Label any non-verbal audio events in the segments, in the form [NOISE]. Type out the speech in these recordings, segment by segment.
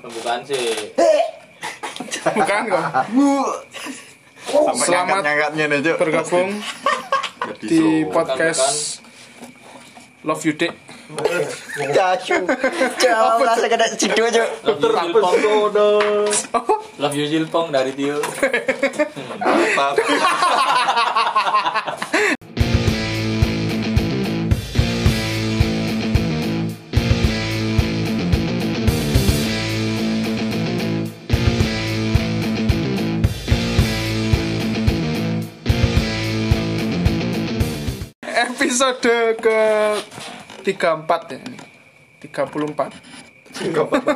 Pembukaan sih. Bukan kok. Sampai Selamat nih, Cuk. Bergabung di podcast Love You Dik. Cacu. Jauh langsung kena cidu aja. Love you Jilpong. Love you Jilpong dari Tio. Apa? [LAUGHS] Episode ke 34 ya ini. 34.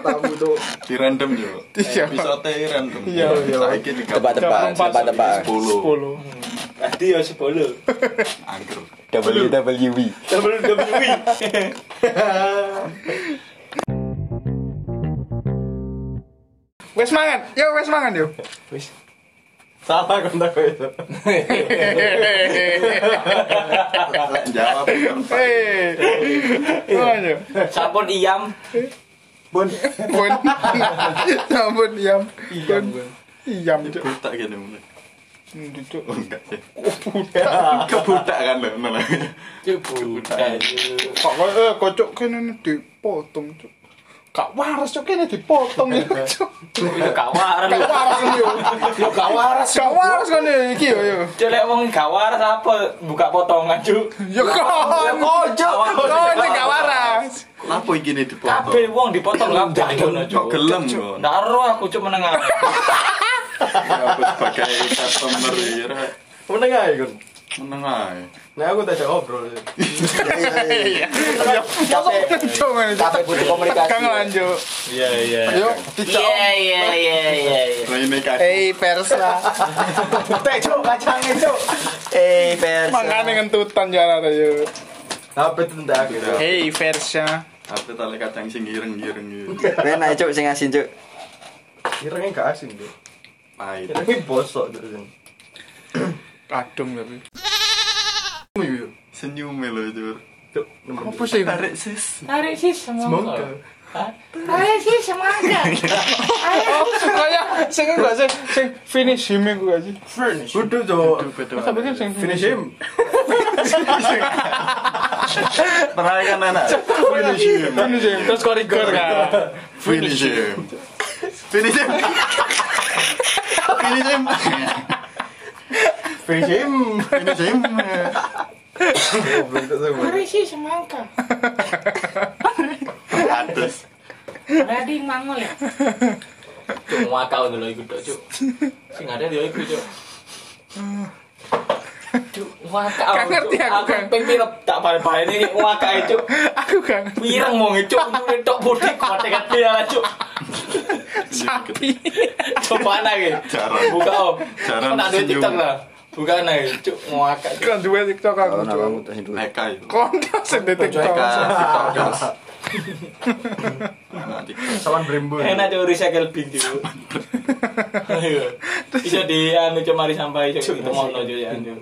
tamu tuh. Di random yo. Iya. Episode random. Iya, iya. Saiki tiga Tebak-tebak, 34, tebak-tebak. 10. Tadi ya sepuluh. [LAUGHS] angker. WWW. WWE. Wes mangan. Yo wes mangan yo. Salah kontak itu. Jawab. Yo. Sampun iyam. Bun. Sampun. Bun. Iyam cuk. Budak gini mulai. Hmm. Oh enggak. Kebudak. Kebudak kan lho. Kok eh kocok kene dipotong cuk. Kak waras cuk kene dipotong ya [LAUGHS] cuk. Itu kawaran. Kak waras yo. Yo kawaras. Kak waras kan iki yo yo. Celek wong kawaras apa buka potongan cuk. Yo kon. Kocok. Kon gak waras. Kenapa iki nih dipotong? Kabeh wong dipotong kabeh ngono Kok cuk. gelem kok. Daro aku cuk menengah. [LAUGHS] Ya, Aku sebagai customer ya. Meneng aja Meneng ae. Nah aku tak ngobrol. Iya. Capek. Cuk ngene. Capek butuh komunikasi. Kang lanjut. Iya iya. Iya iya iya iya. Nah ini kaki. Hei Persa. [LAUGHS] Teh cuk kacangnya cuk. Eh Versa. Mangane ngentutan jalan yo. Apa itu ndak aku. Hei Versa. Apa tali kacang sing ireng-ireng gitu. Enak cuk sing asin cuk. Irengnya gak asin deh. Pahit. Bosok tuh. Kadung tapi. Senyum lho, Jur. Cuk, Apa sih? Tarik sis. Tarik sih semangka. Tarik sih semangka. [LAUGHS] Oh, kayak sing enggak sing sing finish him iku gak sih? Furnish. Udah cuk. Tapi kan sing Finish him. [LAUGHS] Pernah kan anak? Finish him. Finish him. Terus kok rigor kan. Finish him. Finish him. Finish him. [LAUGHS] Finish him. Finish him. Bentuk semua. Tarik sih semangka. Atas. Ready mangol ya. Cuk ngakau dulu ikut cuk. Sing ada dia ikut cuk. Gak ngerti Cuk. aku, kan. tak ini ngakau cuk. Aku kan Pirang mau ngecuk tok budi kuat tekan dia cuk. sapi. Coba lagi. Buka om. Jarang Nak ada senyum. TikTok lah. Buka lagi cuk cuk. Kan dua TikTok aku. Nah kamu tuh dulu. Eka itu. Kon sing di TikTok. Eka TikTok terus. Nah, TikTok. Sawan brembo. Enak tuh recycle bin cuk. Ayo. Iso di anu cuma mari sampai cuk itu mau cuk ya anu.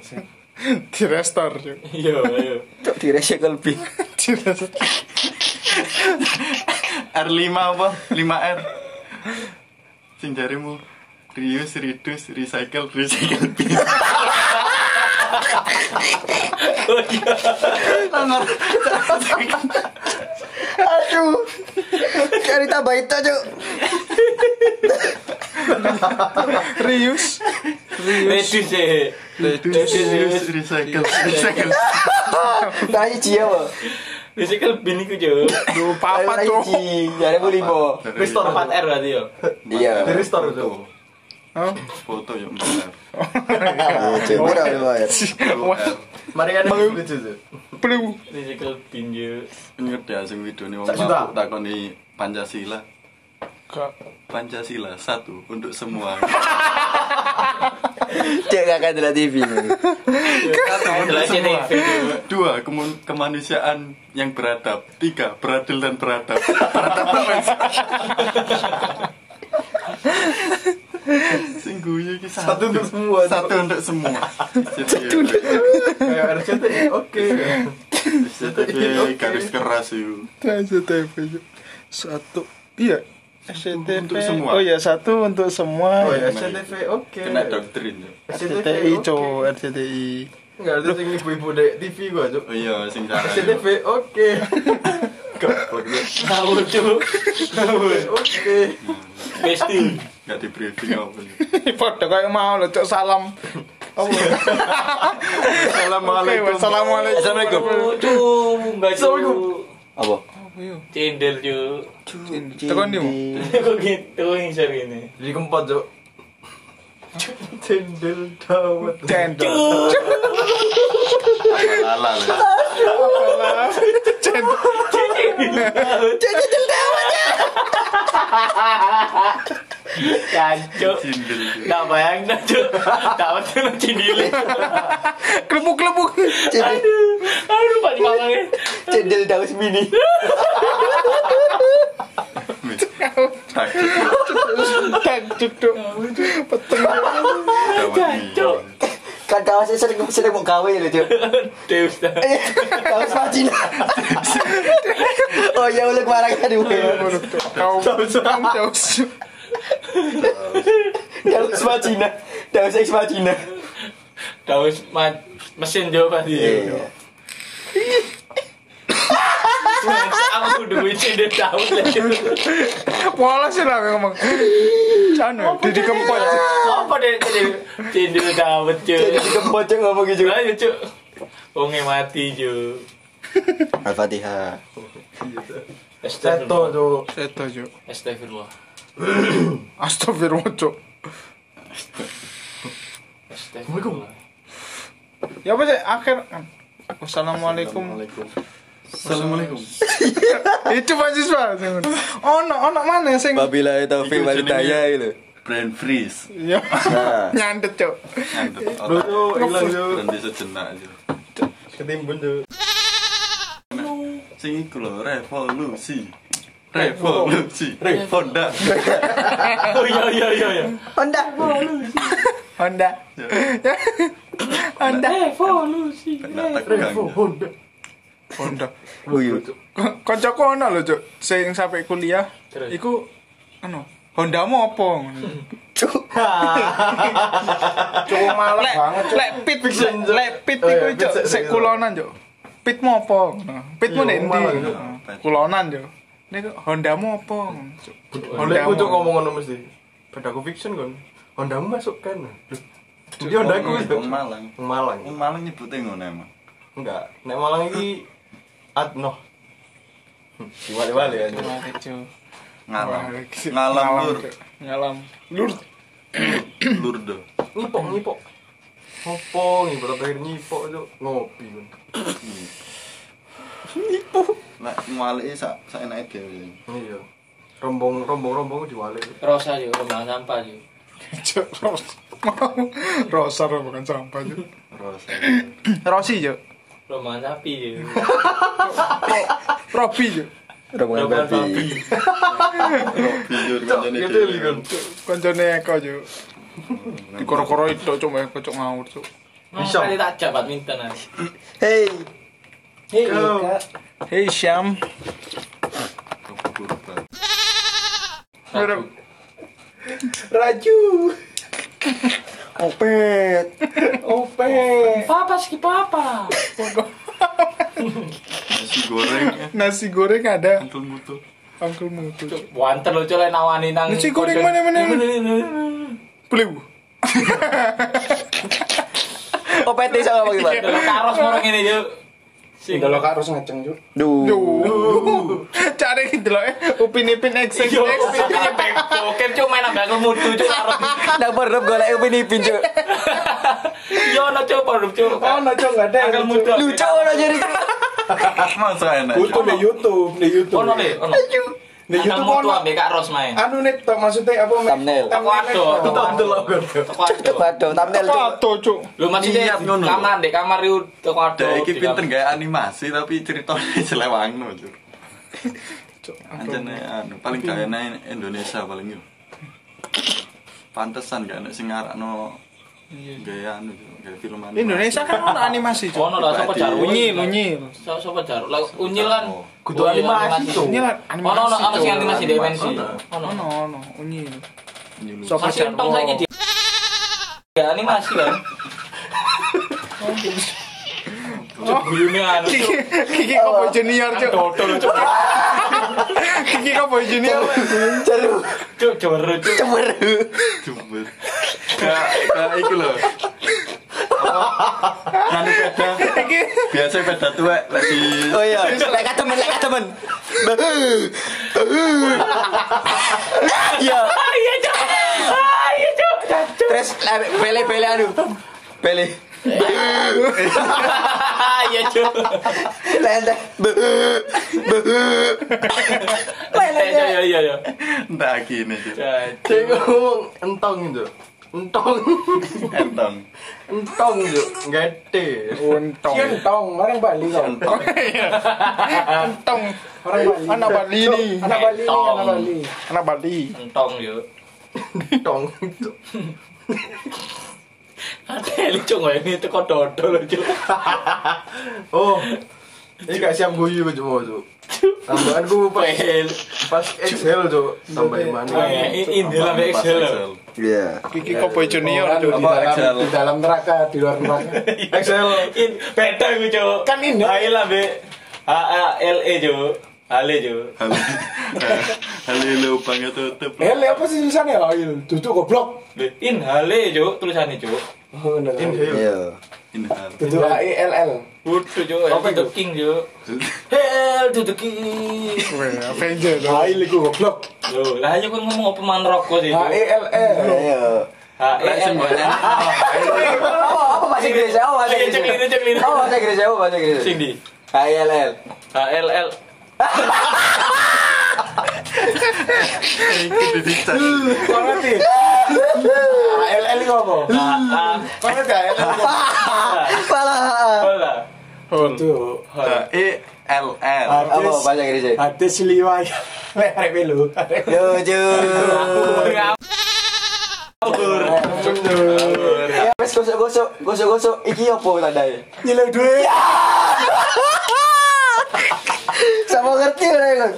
Di restor. Cuk. Iya. Cuk di recycle bin. Di restor. R5 apa? 5R. Sing jarimu Reuse, reduce, recycle, recycle [LAUGHS] bin. Aduh. Cari tambah itu cuk. Reuse. Ready sih. Reduce, reuse, recycle, recycle. [LAUGHS] Cia apa? Recycle bin iku cuk. Duh, papa tuh. Jadi boleh bo. Restore 4R berarti yo. Iya. restore tuh. Oh. Foto yang benar. Cuk, murah udah bayar. Mari kan lucu tuh. Blue. Recycle bin yo. Ngerti ya sing videone wong Sak juta. mabuk takoni Pancasila. Pancasila satu untuk semua. [LAUGHS] Cek kakak dulu TV. Nih video. Dua, kemun- kemanusiaan yang beradab. Tiga, beradil dan beradab. [LAUGHS] Beradab banget. [LAUGHS] Sing guyu iki Satu untuk semua. Satu untuk semua. [LAUGHS] Satu Kayak RCTI. Oke. SCTV [LAUGHS] garis keras itu. SCTV Cuk. Satu. Iya. SCTV. Untuk semua. Oh iya, satu untuk semua. Oh ya SCTV oke. Kena doktrin ya. RCTI, Cuk, RCTI. Enggak ada sing ibu-ibu dek TV gua, Cuk. Oh iya, sing cara. SCTV oke. [LAUGHS] Goblok. Ngawur cuk. Oke. Besti. Enggak di briefing apa nih. [LAUGHS] Padha kayak mau lho, Cuk, salam. [LAUGHS] Assalamualaikum. Assalamualaikum. Assalamualaikum. Cuk. Apa? Cendel cuk. Tekan di [LAUGHS] Kok gitu ngisar gini. Jadi keempat, Cuk. Cendel dawet. Cendol. Lala lah. Cendol. Kancuk. Cindel. Nggak bayang dah cuk. Dapat tuh cindil. Kelebuk-kelebuk. Aduh, aduh pak malangnya. Cendel daus mini. Cendol. Cuk. Peteng. Kancuk. Kan daus sering sering mau gawe lho, Cuk. Deus dah. Cina. Oh ya ulah kemarin kan ibu. Kau kamu daus. Daus Cina. Daus ex Cina. Daus ma- mesin jawab tadi. Iya. Aku duit cendel daus lagi. Pola sih lah ngomong. Cano, Didi Kempot. Apa deh cendel cendel daus cuk. Jadi kempot Cuk ngomong gitu. Ayo cuk. Wonge mati cuk. Al-Fatihah. Seto, Cuk. Seto, Cuk. Astagfirullah. Astagfirullah, Cuk. Astagfirullah. Ya apa sih akhir Wassalamualaikum. Assalamualaikum. Itu mahasiswa. Ono ono mana sing Babila taufik wal hidayah itu. Brain freeze. Ya. Nah, [LAUGHS] nyandet, Cuk. Ngantuk. Lu Cuk, hilang, Cuk. Berhenti sejenak aja. Ketimbun, Cuk. Sing iku lho, revolusi. Revolusi. Honda. Oh iya iya iya iya. Honda. Honda. Honda. Evolusi. Kena tegang. Honda. Honda. Uyu. Kancaku ono lho, Cuk. Sing sampai kuliah Terus? iku anu Honda mau apa? Cuk. [LAUGHS] Cuk malah banget, Cuk. lek pit Cuk. lek pit Oh, iku iya, Cuk pit sik sik- kulonan, Cuk. Pit mau apa? Pit mau Iya, nek ndi? Cuk. Kulonan, Cuk. Nek Honda mau apa? Honda aku Cuk mau. ngomong ngono mesti. Pedaku fiction kan. Honda masuk kan. Dia Honda aku. Wong Malang. Malang. Malang nyebutnya ngono emang. Enggak. Nek Malang iki Adno. Diwali-wali ya. Ngalam. Ngalam lur. Ngalam. Lur. [COUGHS] Lurdo. Nyipok, nyipok. Ngopo ngipok terakhir nyipok Cuk. Ngopi kan. [COUGHS] Lah ngwalike sak sak enake dhewe. Iya. Rombong rombong rombong diwali. Rosa juga rumah sampah juga. Cuk. Ros- Rosa [LAUGHS] bukan sampah, Cuk. Rosa. Rosi, Cuk. Rumah sapi juga. Robi, Cuk. Rombongan babi. Bijur kancane Gitu dhewe. kan. Koncone Eko. Dikoro-koro itu, Cuk, Eko, Cuk, ngawur, Cuk. Bisa. Kali tak ajak badminton aja. Hei. Hei, Go. Kak. Hey, Syam. Raju. Raju. Opet. Opet. Papa skip apa? Nasi goreng. Nasi goreng ada. Antul mutu. Uncle Mutu. Wanter lo coba nawani nang. Nasi goreng mana, mana? Beliau. Opet ngomong gimana? Delok karos orang ini yuk. Sing Kalau Kak Ros ngeceng Cuk. Duh. Duh. [LAUGHS] Cari gitu loh, Upin Ipin X X Yo, X. piye bek poker cuma main ambek mutu cuk karos. Dapur rep golek upin ipin Cuk. [LAUGHS] Yo no cuk padha cuk. Oh, no, Cuk, nggak ada. Angkel mutu. Lucu ora jadi. [LAUGHS] Masa enak. Butuh di YouTube, di YouTube. Ono le, ono. Di YouTube ono. ambek Kak Ros main. Anu nih, tok maksudnya apa? Thumbnail. Teko ado, teko ado. Teko ado. Thumbnail Cuk. Foto, Cuk. Lu maksudnya Niat ngono. kamar dek kamar itu teko ado. Dek iki pinter gawe animasi tapi ceritanya [LAUGHS] selewangno, Cur. Cuk. Ancene anu paling gayane Indonesia paling yo. Pantesan gak enak sing ngarakno Gaya anu, gaya film animasi. Indonesia kan ono animasi, Cuk. Ono lah sapa jaru. Unyil, unyil. So- Sapa jaru? Lah unyil kan Kudu animasi, Cuk. Unyil Ono animasi. ono ono sing Cuk. animasi di MNC. Ono. Ono. Ono ono unyil. Nyulu. Sopo Masih entong saiki dia. Ya animasi kan. [LAUGHS] Cuk guyune anu Kiki cuk. Kiki Kobo Junior, Cuk. Dodol cuk. [LAUGHS] Kiki Kobo Junior. Ceru. Cuk jewer cuk. Cemeru. Jumber. Kayak kayak iku lho. [LAUGHS] Nganu peda. Biasa peda tuwek lagi Oh iya, lek temen, lek temen. Iya. Iya cuk. Ah, Iya cuk. Terus eh, pele-pele anu. Pele. [LAUGHS] [LAUGHS] Iya cuk. Lente. Iya iya iya iya. entah gini Cuk. Dia ngomong entong itu. Entong. Entong. Entong itu. Gede. Iya entong, orang Bali kok. Entong. Untung. Orang Bali. Anak Bali ini. Anak Bali nih, anak Bali. Anak Bali. Entong yuk. Entong. [LAUGHS] Ada cuk ini itu kok dodol [LAUGHS] cuk. Oh. Ini gak siap guyu cuma cuk. Tambahan gue pas pas Excel cuk. Tambahin mana? Ini dalam Excel. loh. Iya. Kiki Kobo Junior, Cuk. di dalam, di dalam neraka, di luar neraka. [LAUGHS] Excel. In beda gue cuk. Kan ini. Ayo lah be. A A L E cuk. Ale cuk. Halo. Halo lubangnya [LAUGHS] tutup. Eh, lihat apa sih tulisannya? Ail, duduk goblok. Be, In hale cuk tulisannya cuk. Oh, bener. Iya. Inhal. Duduk A I L L. Udah cuk. Apa itu King cuk? Hell to the king. Avenger. Ail itu goblok. Loh, lah ayo kan ngomong apa man rokok sih H. I L L. Iya. H E L. Oh, apa bahasa Inggris? Oh, bahasa Ayo Inggris. cek ini cek ini. Oh, bahasa Inggris. Oh, bahasa Inggris. Sing di. H L L. Kau ngerti? A L L itu A. Kau ngerti A L L itu apa? Pala. Hola. Hol. Tuh. H E L L. Apa bahasa Inggris? Hadis liwaya. Lerek melu. Yo, jo. Ya, wes gosok-gosok, gosok-gosok. Iki apa tandanya? Nilai duit. Sama ngerti lah kan.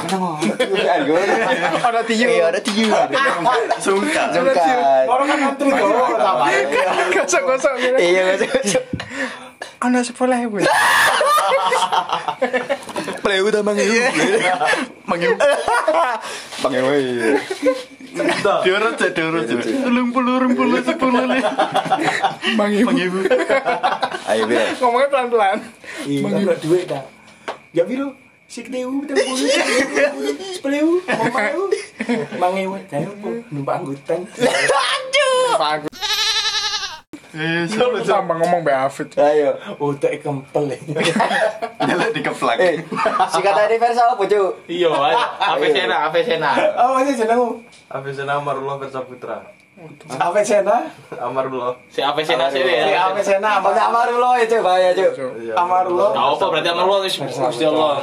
Kenapa? Ada tiyu. Iya, ada tiyu. Sungkan. Sungkan. Orang kan antri. Sama. Gosok-gosok gitu. Iya, gosok-gosok. Ana sekolah ya, Bu. Play udah mangiu. Mangiu. Mangiu. Diurut aja, diurut aja. Telung puluh, puluh, sepuluh nih. Mangibu. Mangiu. Ayo. Ngomongnya pelan-pelan. Iya, nggak duit dah. Ya biru. Sikdeu, betul bulu, sepuluh, mau kayak apa? Numpak angkutan. Bagus. Eh. Tambah ngomong Mbak Afid. Ayo. Udah kempel. Nyala dikeplak. Eh, si kata universal apa, Cuk? Iya, ayo. Apa sena, apa sena. Oh, masih jenengmu? Avesena Amarullah Versa Putra. Apa sena? Amarullah. Si apa sena sih Si ya. apa sena? Apa Amarullah itu bahaya, Cuk. Amarullah. Tahu apa berarti amar Allah wis Gusti Allah.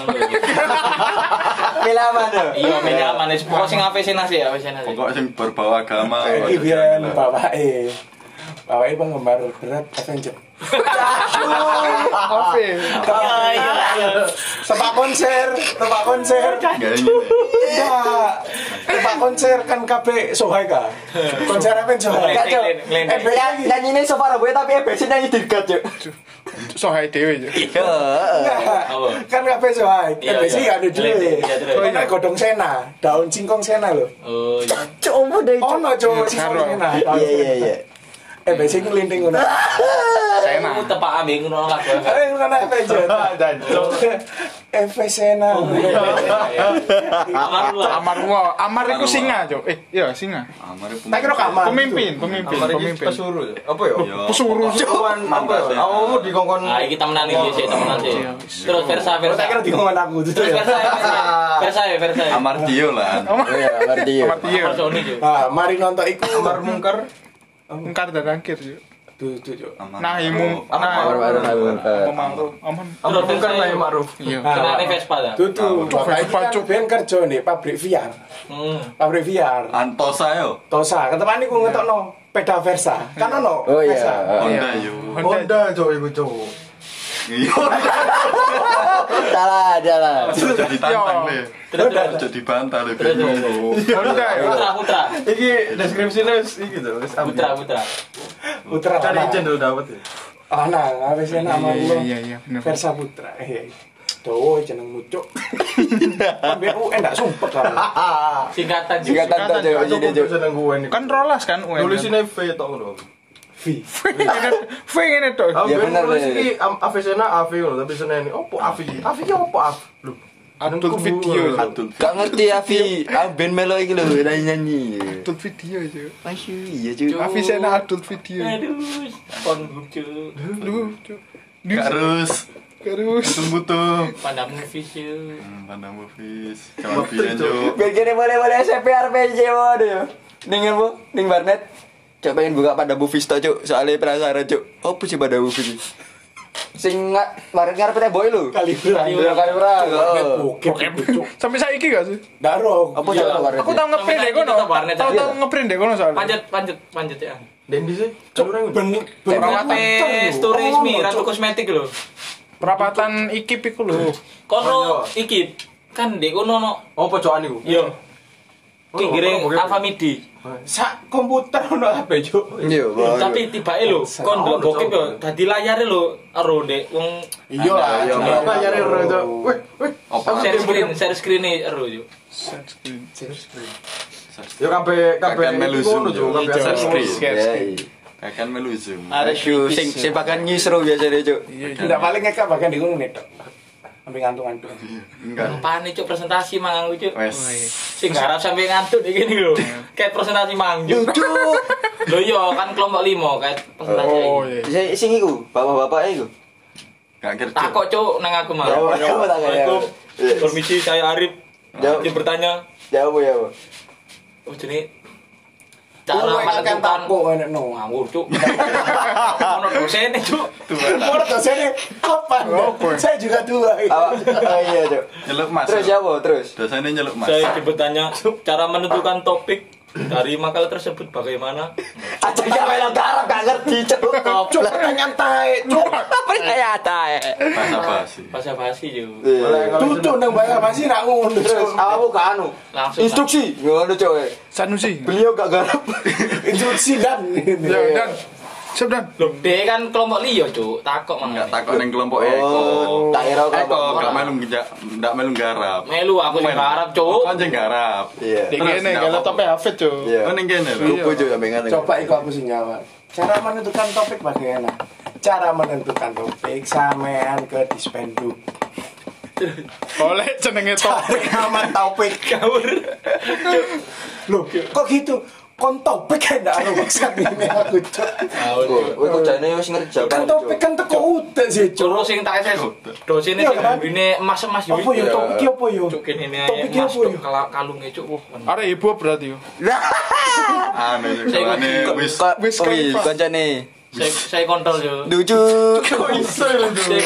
Pilih mana? [LAUGHS] Iya, aman wis pokok sing apa sena sih, apa sena sih. Pokok sing berbau agama. Iki biyen bapake. Bapake penggemar berat Avenger. Afid. Tempat konser, tempat konser. Gak. Enggak. Tempat konser kan KB Sohai kan. Konser apa Sohai? Enggak, ya, nyanyi ini so far gue tapi EBC nyanyi dirgat, Cuk. Sohai dewe. Cuk. Iya. Kan KB Sohai. Iya, EBC iya. ada dulu. Iya, terus. Ono godong sena, daun singkong sena lho. Oh, iya. Deh, Cuk? Ono cuk singkong sena. daun Iya, iya, iya. EBC ngelinting ngono. [LAUGHS] Sena. Aku tepak ambek ngono kabeh. Eh, ngono Avenger. EV Sena. Amar Allah. Amar Amar iku singa, Cuk. Eh, iya singa. Amar kamar. Pemimpin, pemimpin, Amar pemimpin. pesuruh. Apa ya? Yo. Pesuruh. Kawan apa ya? Awakmu dikongkon Nah, iki temenan iki sih, temenan sih. Terus versa versa. Tak kira dikongkon aku itu Terus versa versa. Versa ya, versa. ya. Amar Dio lah. Iya, ngerti. Amar Tio. Amar Sony Cuk. Ah, mari nonton iku. Amar Mungkar. Engkar dan angkir, Cuk. Tuh, tuh, Cuk. Nahimu. Amar Amar Ma'ruf. Ma'ruf. Aman. Amar Mungkar naik Ma'ruf. Iya. Kenane Vespa. Tuh, tuh. Cuk, Vespa, kan Cuk. ben kerja nih pabrik VR. Hmm. Pabrik VR. Antosa yo. Tosa, ketepan iku ngetokno. peda Versa. Kan ono Oh iya. Honda yo. Honda cok iku. Iya. Salah, salah. Jadi tantang deh. Terus. Jadi bantah. Honda ya. Putra putra. Iki deskripsinya wis iki to, wis. Putra putra. Putra Cari izin dulu dapat ya. Ana, apa sih nama Iya, lu? iya, iya. Versa Putra. Iya. Tuh, jeneng mucuk. BU enggak [LAUGHS] sumpet lah. Singkatan juga. Singkatan gue nih. Kan rolas kan UN. Tulisinnya V tok ngono. V. V ngene to. Ya, bener, deh. iki Avesena AV ngono, tapi seneng opo AV? AV ki opo AV? Lho. Adult video. Adult. Gak ngerti Avi, ah ben melo iki lho nyanyi. Adult video aja. Masyu, iya cuy. Avi Sena adult video. Aduh, kon lucu. Lu, harus. Terus. Butuh-butuh. Pandang movies yuk. Hmm, Pandang movies. Jangan biyen yo. Biar gini boleh-boleh SMP RPG waduh ya. Ning apa? Ning warnet. Cok pengen buka pada movies to, Cuk. Soalnya penasaran, Cuk. Apa sih pada movies? Sing nggak warnet ngarepe tembok lho. Kali. Iya, kali. Oh. Bokep itu, Cuk. Sampai saiki gak sih? Daro. Apa Iya. Cuk warnet? Aku tau ngeprint deh kono. Tau tau ngeprint deh kono soalnya. Panjat panjat panjat ya. Dendi sih. Cuk, Cuk, ben ben Perawate story resmi ratu kosmetik lho. Perapatan ikip iku lho. Kono iki kan dek kono no. Iku? Ki Oh, giring oh, oh, Alfa Midi. Sak komputer ono HP, Cuk. Iya, Bang. Tapi tibake lho, kon Oh, ndelok bokep yo dadi layare lho ero ndek wong Iya lah. Iya, Cuk. iya. Apa nyari ro Cuk? Wih, wih. Apa? share screen, share screen ero yo. Yo kabeh kabeh Kakek melu iku ngono Zoom, Cuk, Cuk. kabeh Share screen. ngono. Iya, iya. Akan melu zoom. Aduh, sing sing pakan nyisro biasanya, Cuk. Tidak paling ngekak bagian di nih, Dok. Sampai ngantung-ngantung. Enggak. Pane cuk presentasi mangang lucu. Wes. Sing garap sampai ngantuk iki gini lho. Kayak presentasi mangju. Cuk. Lho iya kan kelompok 5 kayak presentasi. Oh iya. Sing iku, bapak-bapak iku. Gak kerja. Takok cuk nang aku mah. Jawab, jawab, tak, ya. Assalamualaikum. Permisi saya Arif. Jawab. Dia bertanya, Jawab ya, Bang. oh jadi cara kan menentukan enek no. ngawur cuk. Ono dosene cuk. Dosennya apa? Apa? Saya juga tua. Awak. Oh iya, Cuk. Nyeluk mas. Terus ya, Bang, terus. Dosanya nyeluk mas. Saya bertanya cara menentukan topik dari makalah tersebut bagaimana? Aja gak melo garap gak ngerti, Cuk. Cuk, pertanyaan tae, Cuk. Percaya tae. Bahasa basi. Bahasa basi yo. Tutu nang bayar masih nak ngono, awakmu gak anu. Langsung Instruksi ngono, Cuk. Sanusi. Beliau gak garap. [LAUGHS] Instruksi dan. Ya dan. Siap dan. Loh, dia kan kelompok liyo, Cuk. Takok Enggak mangane. takut yang kelompok Eko. Oh, tak kira Eko kelompok gak orang. melu ngejak, gak melu garap. Melu aku sing garap, Cuk. Kan sing garap. Iya. Di Terus, kene kalau tope Hafid tuh. Iya. Oh ning kene lho. Kupu Cuk sampe ngene. Coba ikut aku jawab. Cara menentukan topik bagaimana? Cara menentukan topik sampean ke dispenduk. Oleh jenenge topik. aman topik Ngawur. Loh, kok gitu? Kon topik kan ndak ada maksud ini [LAUGHS] aku cok. Kowe kok jane wis ngerti Kan topik kan teko udah sih cok. Cuk sing tak SS. Dosene Iya, sing kan? gambine emas-emas yo. Apa ya topik apa ya? Cuk kene ini Topik emas apa cuk ya? kala- kalunge cuk. Arek ibu berarti yo. Anu [LAUGHS] Saya ane kok- wis Kok Wis kan, kancane. Saya saya kontrol yo. Lucu. Saya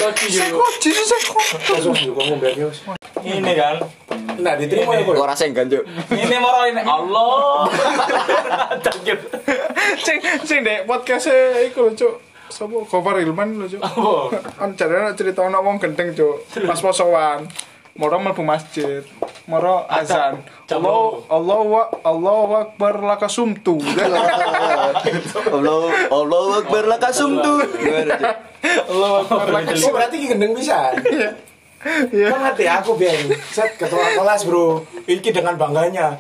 kunci yo. Jadi saya kok. Langsung juga ngomong Yos. Ini kan. Nah, diterima ya. Kok rasa enggan, Cuk. Ini moro ini Allah. Takjub. Sing sing dek podcast e iku lho, Cuk. Sopo Gofar Hilman lho, Cuk. Apa? Kan jarene cerita ana wong gendeng, Cuk. Pas posoan. Moro mlebu masjid. Moro azan. Allah Allah wa Allah akbar laka sumtu. Allah Allah akbar laka sumtu. Gimana, Cuk? Allah akbar laka Oh, berarti gendeng bisa. Iya. Kan ngerti aku biar set ketua kelas, Bro. Iki dengan bangganya.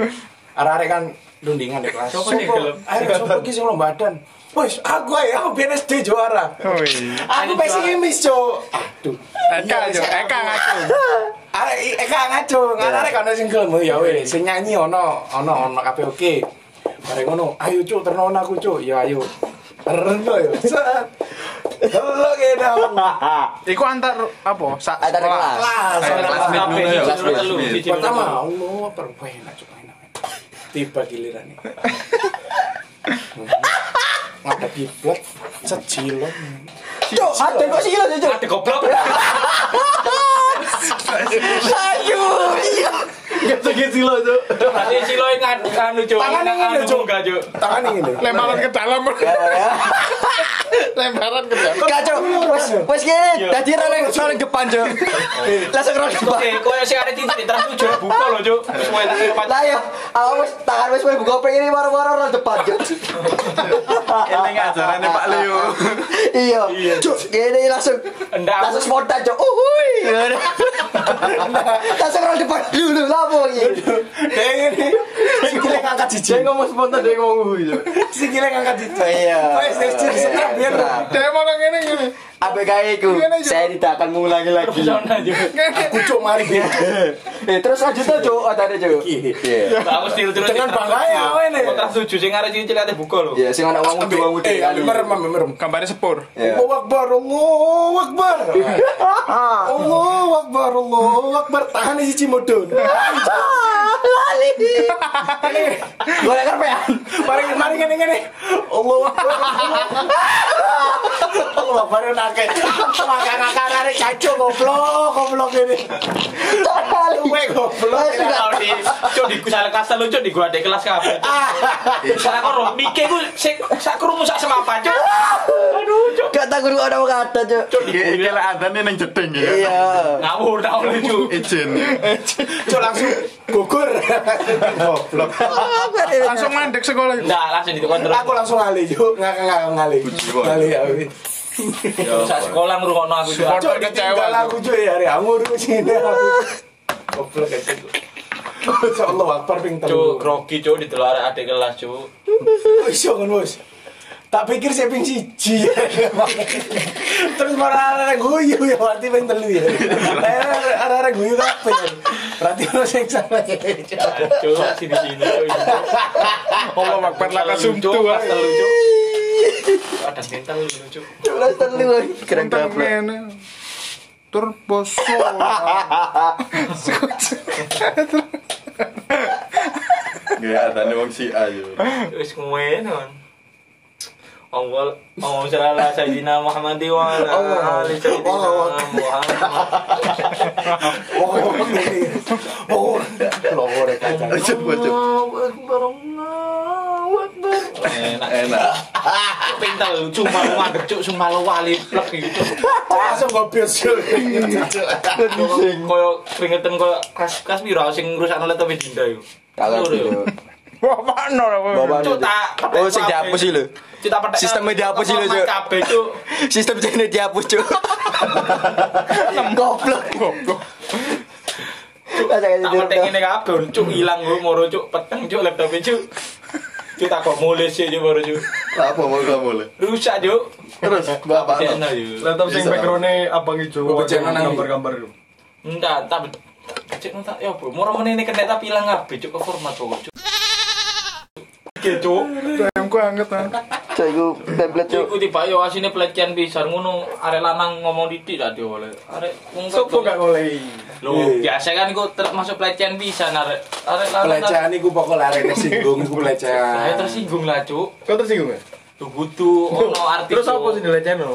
Arek-arek kan rundingan di kelas. Sopo sing gelem? Ayo sopo ki sing lombadan. Wes, aku ae aku BNSD juara. Oh iya. Aku pesimis, Cuk. Aduh. Eka, Cuk. Eka ngaku. Arek Eka ngaco, arek kan sing gelem ya wis, sing nyanyi ono ono ono kabeh oke. Bareng ngono, ayo cuk terno aku cuk, ya ayo. Terno yo. Set. Halo gedang. [LAUGHS] Iku antar apa? Sa Antar kelas. Kelas, kelas. Pertama. Allah, perwena cuk enak. Tiba giliran nih. [LAUGHS] Ngadep kiblat, secilon. Cuk, ada kok sih lho, Cuk. Ada goblok. Ayo. Iya. Iki silo, Cuk. Berarti silo yang anu cuk. Tangannya Anu ngene, Cuk. enggak cuk. Tangan ini nih. Lemparan ke dalam. Lemparan ke dalam. Kacau, wes wes gini, tadi rolling rolling depan jo, langsung rolling depan. Oke, koyo sing ada titik terus tujuh buka loh cuk. Wis kira Lah ya, aku wes tangan wes buka pengen ini baru-baru rolling depan jo. Ini ngajarannya Pak Leo. Iya, cuk, gini langsung langsung spontan jo. Uhuy, [LAUGHS] langsung rolling depan dulu lapo iki. Kayak gini. Sikile ngangkat Dia jiji. ngomong spontan dia ngomong hui, Cuk. Sikile ngangkat jiji. Iya. Wes senang biar. Dia malah ngene ngene. Apa kayak itu? Saya tidak akan mengulangi lagi. Aku cuk mari. Eh terus lanjut tuh jo, ada jo. Iya. Aku still terus Dengan bangganya, we, nih. Terus tujuh sing arek cilik ate buka loh. Iya, sing anak wong muda wong. Eh, ambil merem, merem. Gambarnya sepur. Iya. Allahu Akbar, Allahu Akbar. [LAUGHS] Allahu Akbar, Allahu Akbar. Tahan isi cimodon. Lali. Gue kerpean. Mari mari ngene ngene. Allahu Akbar. [LAUGHS] Allahu Akbar nake. Makan makan arek caco goblok, goblok ini. Lali. Kowe goblok. Di cuk di kusal kasal lu cuk di gua ada kelas kabeh. Salah kok rom mike ku sik sak krungu sak semapa cuk. Aduh cuk. Gak tak guru ada kata jo. Iki iki lek adane ning jeding ya. Iya. Ngawur tau lu cuk. Izin. Cuk langsung gugur. Goblok. Langsung mandek sekolah. Enggak, langsung ditukar terus. Aku langsung ngali cuk, nggak ngali. Ngali ya. Sak sekolah ngrungokno aku. Cuk ditinggal aku ya hari anggur sini aku. Goblok aja cuk. Masya Allah, Akbar ping Cuk, telu. grogi cuk di telur adik kelas cuk. Iso kan bos. Tak pikir saya ping siji. Terus malah guyu ya berarti ping telu ya. Guyu ya? Berarti lo sing salah ya. Cuk, sini sini cuk. [LAUGHS] Allah Akbar laka sumtu. Pas telu cuk. Ada mental lu cuk. Jelas telu keren Tentang gaplek. ngene. Turbo Sola. Nggak adane wong si ayo. Wis ngene kan. Allah Allah sallallahu sayyidina Muhammad wa ala ali sayyidina Muhammad. Oh, logo rek kacang. Coba coba. Allahu akbar Allahu akbar. Enak. Enak. [LAUGHS] Pintal cuma ngadep cuk cuma lo wali plek gitu. Langsung gobios cuk. Koyo keringetan koyo kas kas piro sing ngrusakno laptop Dinda yo. Kagak Lho, yo. jo. Wah, mana lah. Bawa Cuk tak Oh, sing dihapus sih lho. Cuk tak petek. Sistemnya dihapus sih lho, Cuk. Kabeh cuk. [LAUGHS] Sistem jane dihapus cuk. Goblok. Goblok. Tak ngene kabeh cuk ilang gua moro cuk peteng cuk laptop cuk. Cuk tak kok mulai sih cuk moro cuk. Apa mau gak boleh? Rusak cuk. Terus bapak Enak yo. Laptop sing background-nya abang ijo. Oh, bencana nang gambar-gambar itu. Enggak, tak cek nonton ya bro. Moro menene kena tapi ilang kabeh cuk ke format kok cuk. Oke cuk. Ayam ku anget ah. Cuk iku template cuk. Iku tiba yo asine pelecehan pisan ngono arek lanang ngomong didik tadi oleh. Arek wong Sopo gak ngolei? Lho, biasa kan iku termasuk pelecehan pisan arek. Arek lanang. Pelecehan iku pokok lari singgung iku Saya pelecehan. tersinggung lah cuk. Kau tersinggung ya? Tuh butuh ono [LAUGHS] artis. Terus apa sih dilecehno?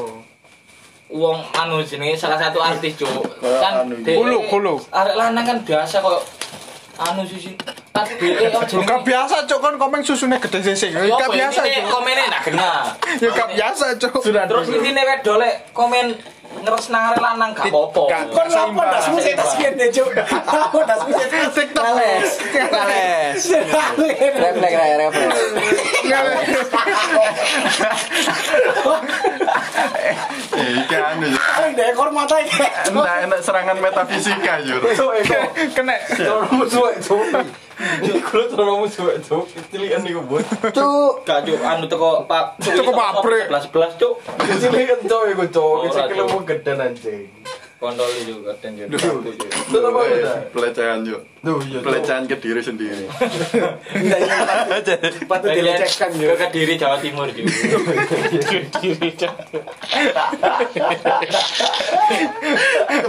Wong anu jenenge salah satu artis cuk. Kan anu, dhek- Hulu, hulu. Arek lanang kan biasa kok anu sih kan dhek apa jenenge? Gak biasa cuk kan komen susunya gede sih. Yo, Gak apa biasa cuk. komennya nak kena. Ya gak biasa cuk. Sudah Terus ini nek dolek komen ngeres nang arek lanang gak apa-apa. Gak- Kon lapo dasmu sing tas kene cuk. Lapo dasmu sing tas Kales. Kales. Refleks ya, refleks. Eh, iki anu ya. Paling dek ekor mata iki. Enak enak serangan metafisika yo. Kena. musuh itu. Kulo terus musuh itu. Cilian niku, Bos. Cuk. Gak cuk anu teko pak Teko pabrik. 11 cuk. Cilian cok iku cok. Ora, Sikile Cuk. mau gede anjing. Kontol juga dan jadi. Pelecehan iya. Cuk. Pelecehan ke diri sendiri. Enggak ya. [LAUGHS] Patut dilecehkan ke yo. Kediri Jawa Timur juga. [LAUGHS]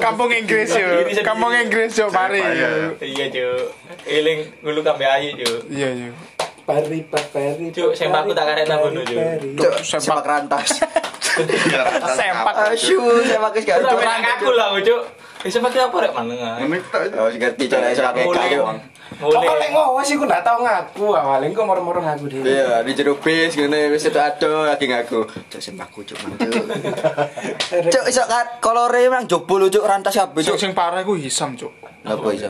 Kampung Inggris yo. Kampung Inggris yo mari. Iya. Iya cuk. Eling ngulu kambe ayu cuk. Iya iya. Pari pari. Cuk, sempak aku tak karek nang ngono, Cuk. Cuk, sepak rantas. [LAUGHS] Sempak. Asyu, sepak wis gak aku lah cuk. Bisa pakai apa rek manengan? Ngene tak Oh, ngerti cara iso pakai Mulai. kayu. Kok lek ngawas iku ndak tau ngaku awalnya kok moro-moro ngaku dhewe. Iya, di jero bis ngene wis itu ado lagi ngaku. Cuk sembahku cuk mantu. [LAUGHS] Cuk iso kolore nang jebol cuk rantas kabeh Cuk cuk. sing parah iku hisam, Cuk. Apa iso?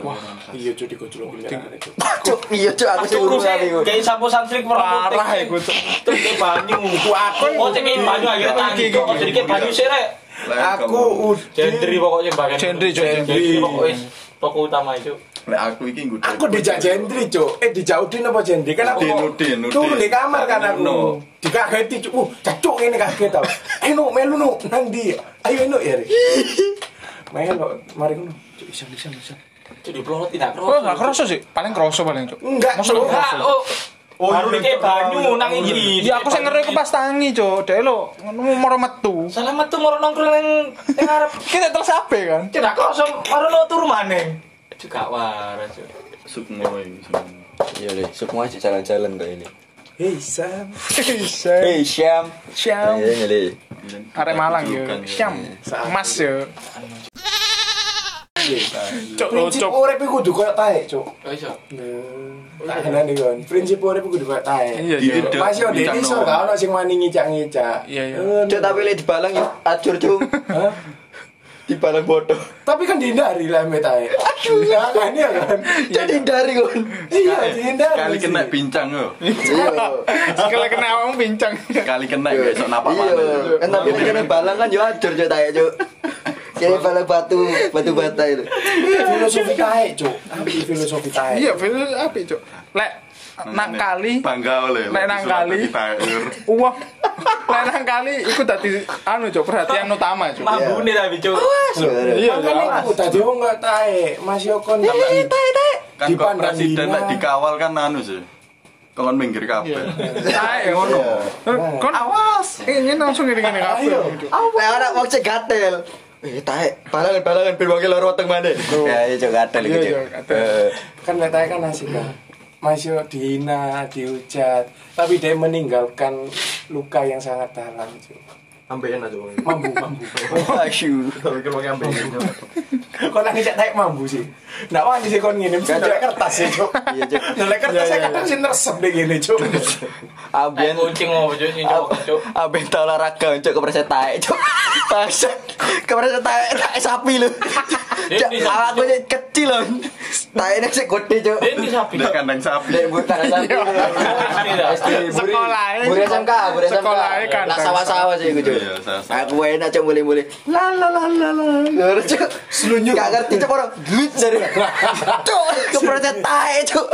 Iya dikuculuk kuliah. [LAUGHS] Cuk, iya cuk aku sih, iku. kayak sampo santri Parah iku, Cuk. Terus banyu, ku aku, oh cek banyu akhirnya tangi, kok jadi kayak banyu sih rek. Aku udah Gendri pokoknya bagian. Gendri, Cuk, Gendri pokoknya toko utama itu. Lek aku iki nggodha. Aku dijak jendri, Cuk. Eh dijak Udin apa jendri? Kan aku Udin, Udin. Turun di kamar kan aku. No. Dikageti, Cuk. Uh, cacuk ini kaget tau. Eh, no, melu no, nang di. Ayo no ya. Ri. Melu, mari ngono. Cuk, isam isam isam. Itu di pelorot tidak Oh, enggak kerasa sih. Paling kerasa paling, Cuk. Enggak, Masa Cuk. Oh. Oh, baru nih kayak banyu nang ini. Ya aku sing ngeri ku pas tangi, Cuk. Dek lo ngono moro metu. Selamat tuh mau nongkrong yang yang Arab. [LAUGHS] Kita terus ape kan? Tidak kosong, baru lo turun mana? Juga waras. Cuk. Sukmo iki. Iya deh, semua aja jalan-jalan kok ini. Hei, Sam. Bisa. Hei Syam. Syam. Iya. Arek Malang yo. Syam. Mas yo. Cuk, Prinsip cuk. urip iku kudu koyo taek, Cuk. Oh iso. Tak kenani kon. Prinsip urip iku kudu koyo taek. Iya, iya. Masih ada bincang iso gak ono sing wani ngicak-ngicak. Iya, iya. Eh, Cuk tapi lek dibalang yo acur cuk. Hah? Dibalang bodoh. Tapi kan dihindari lah mbak tae. Aduh, ya kan ya kan. Cuk dihindari kon. Iya, dihindari. Kali sih. kena bincang yo. Iya. Sekali kena awakmu pincang. Kali kena besok napa Iya. mana. Kan tapi kena balang kan yo acur cuk taek cuk. Balang batu, batu bata itu. filosofi tae, Cuk. Filosofi tae. Iya, film api, Cuk. Lek nang kali bangga oleh. Lek nang kali. Wah, lek nang kali iku dadi anu, Cuk, perhatian utama, Cuk. Mambu nih tapi cuk. Iya, aku tadi wong gak tae, Mas Yokon Eh, taek taek. Kan kok presiden lek dikawal kan anu sih. Kon minggir kabeh. Tae ngono. Kon awas. Ingin langsung ngene-ngene kabeh. Ayo. Cuk. Lek anak wong cek gatel. Eh taek, balangan balangan ben wong loro weteng mana. Ya iya gatel Iya, iki. iya, gatel. Eh, kan lek tae kan asik kan. Mas Yo dihina, dihujat, tapi dia meninggalkan luka yang sangat dalam, Cuk. Ambeien aja wong. Mambu, mambu. Tapi kalau ambeien. Kok nang ngejak taek mambu sih? Ndak wani sih kon ngene, mesti nolek kertas sih, Cuk. Iya, Cuk. Nolek kertas Iya, saya iya, kadang sih nersep deh gini, Cuk. Aben Kayak kucing mau cuk sing cuk. tau olahraga cuk kepreset taek cuk. [LAUGHS] Pas kepreset taek taek sapi lu. Ini sapi, aku cek kecil loh. Taeknya sik gede cuk. Dia di sapi. Kandang sapi. Dek bukan sapi. SD buri. Sekolahnya. Buri SMK, buri SMK. Kan. Sawah-sawah sih. Iya, sawah-sawah. Aku enak cuk mulai-mulai. La la la la la. Ngono cuk. Selunyuk. Gak ngerti cuk orang. Duit dari. Taek cuk.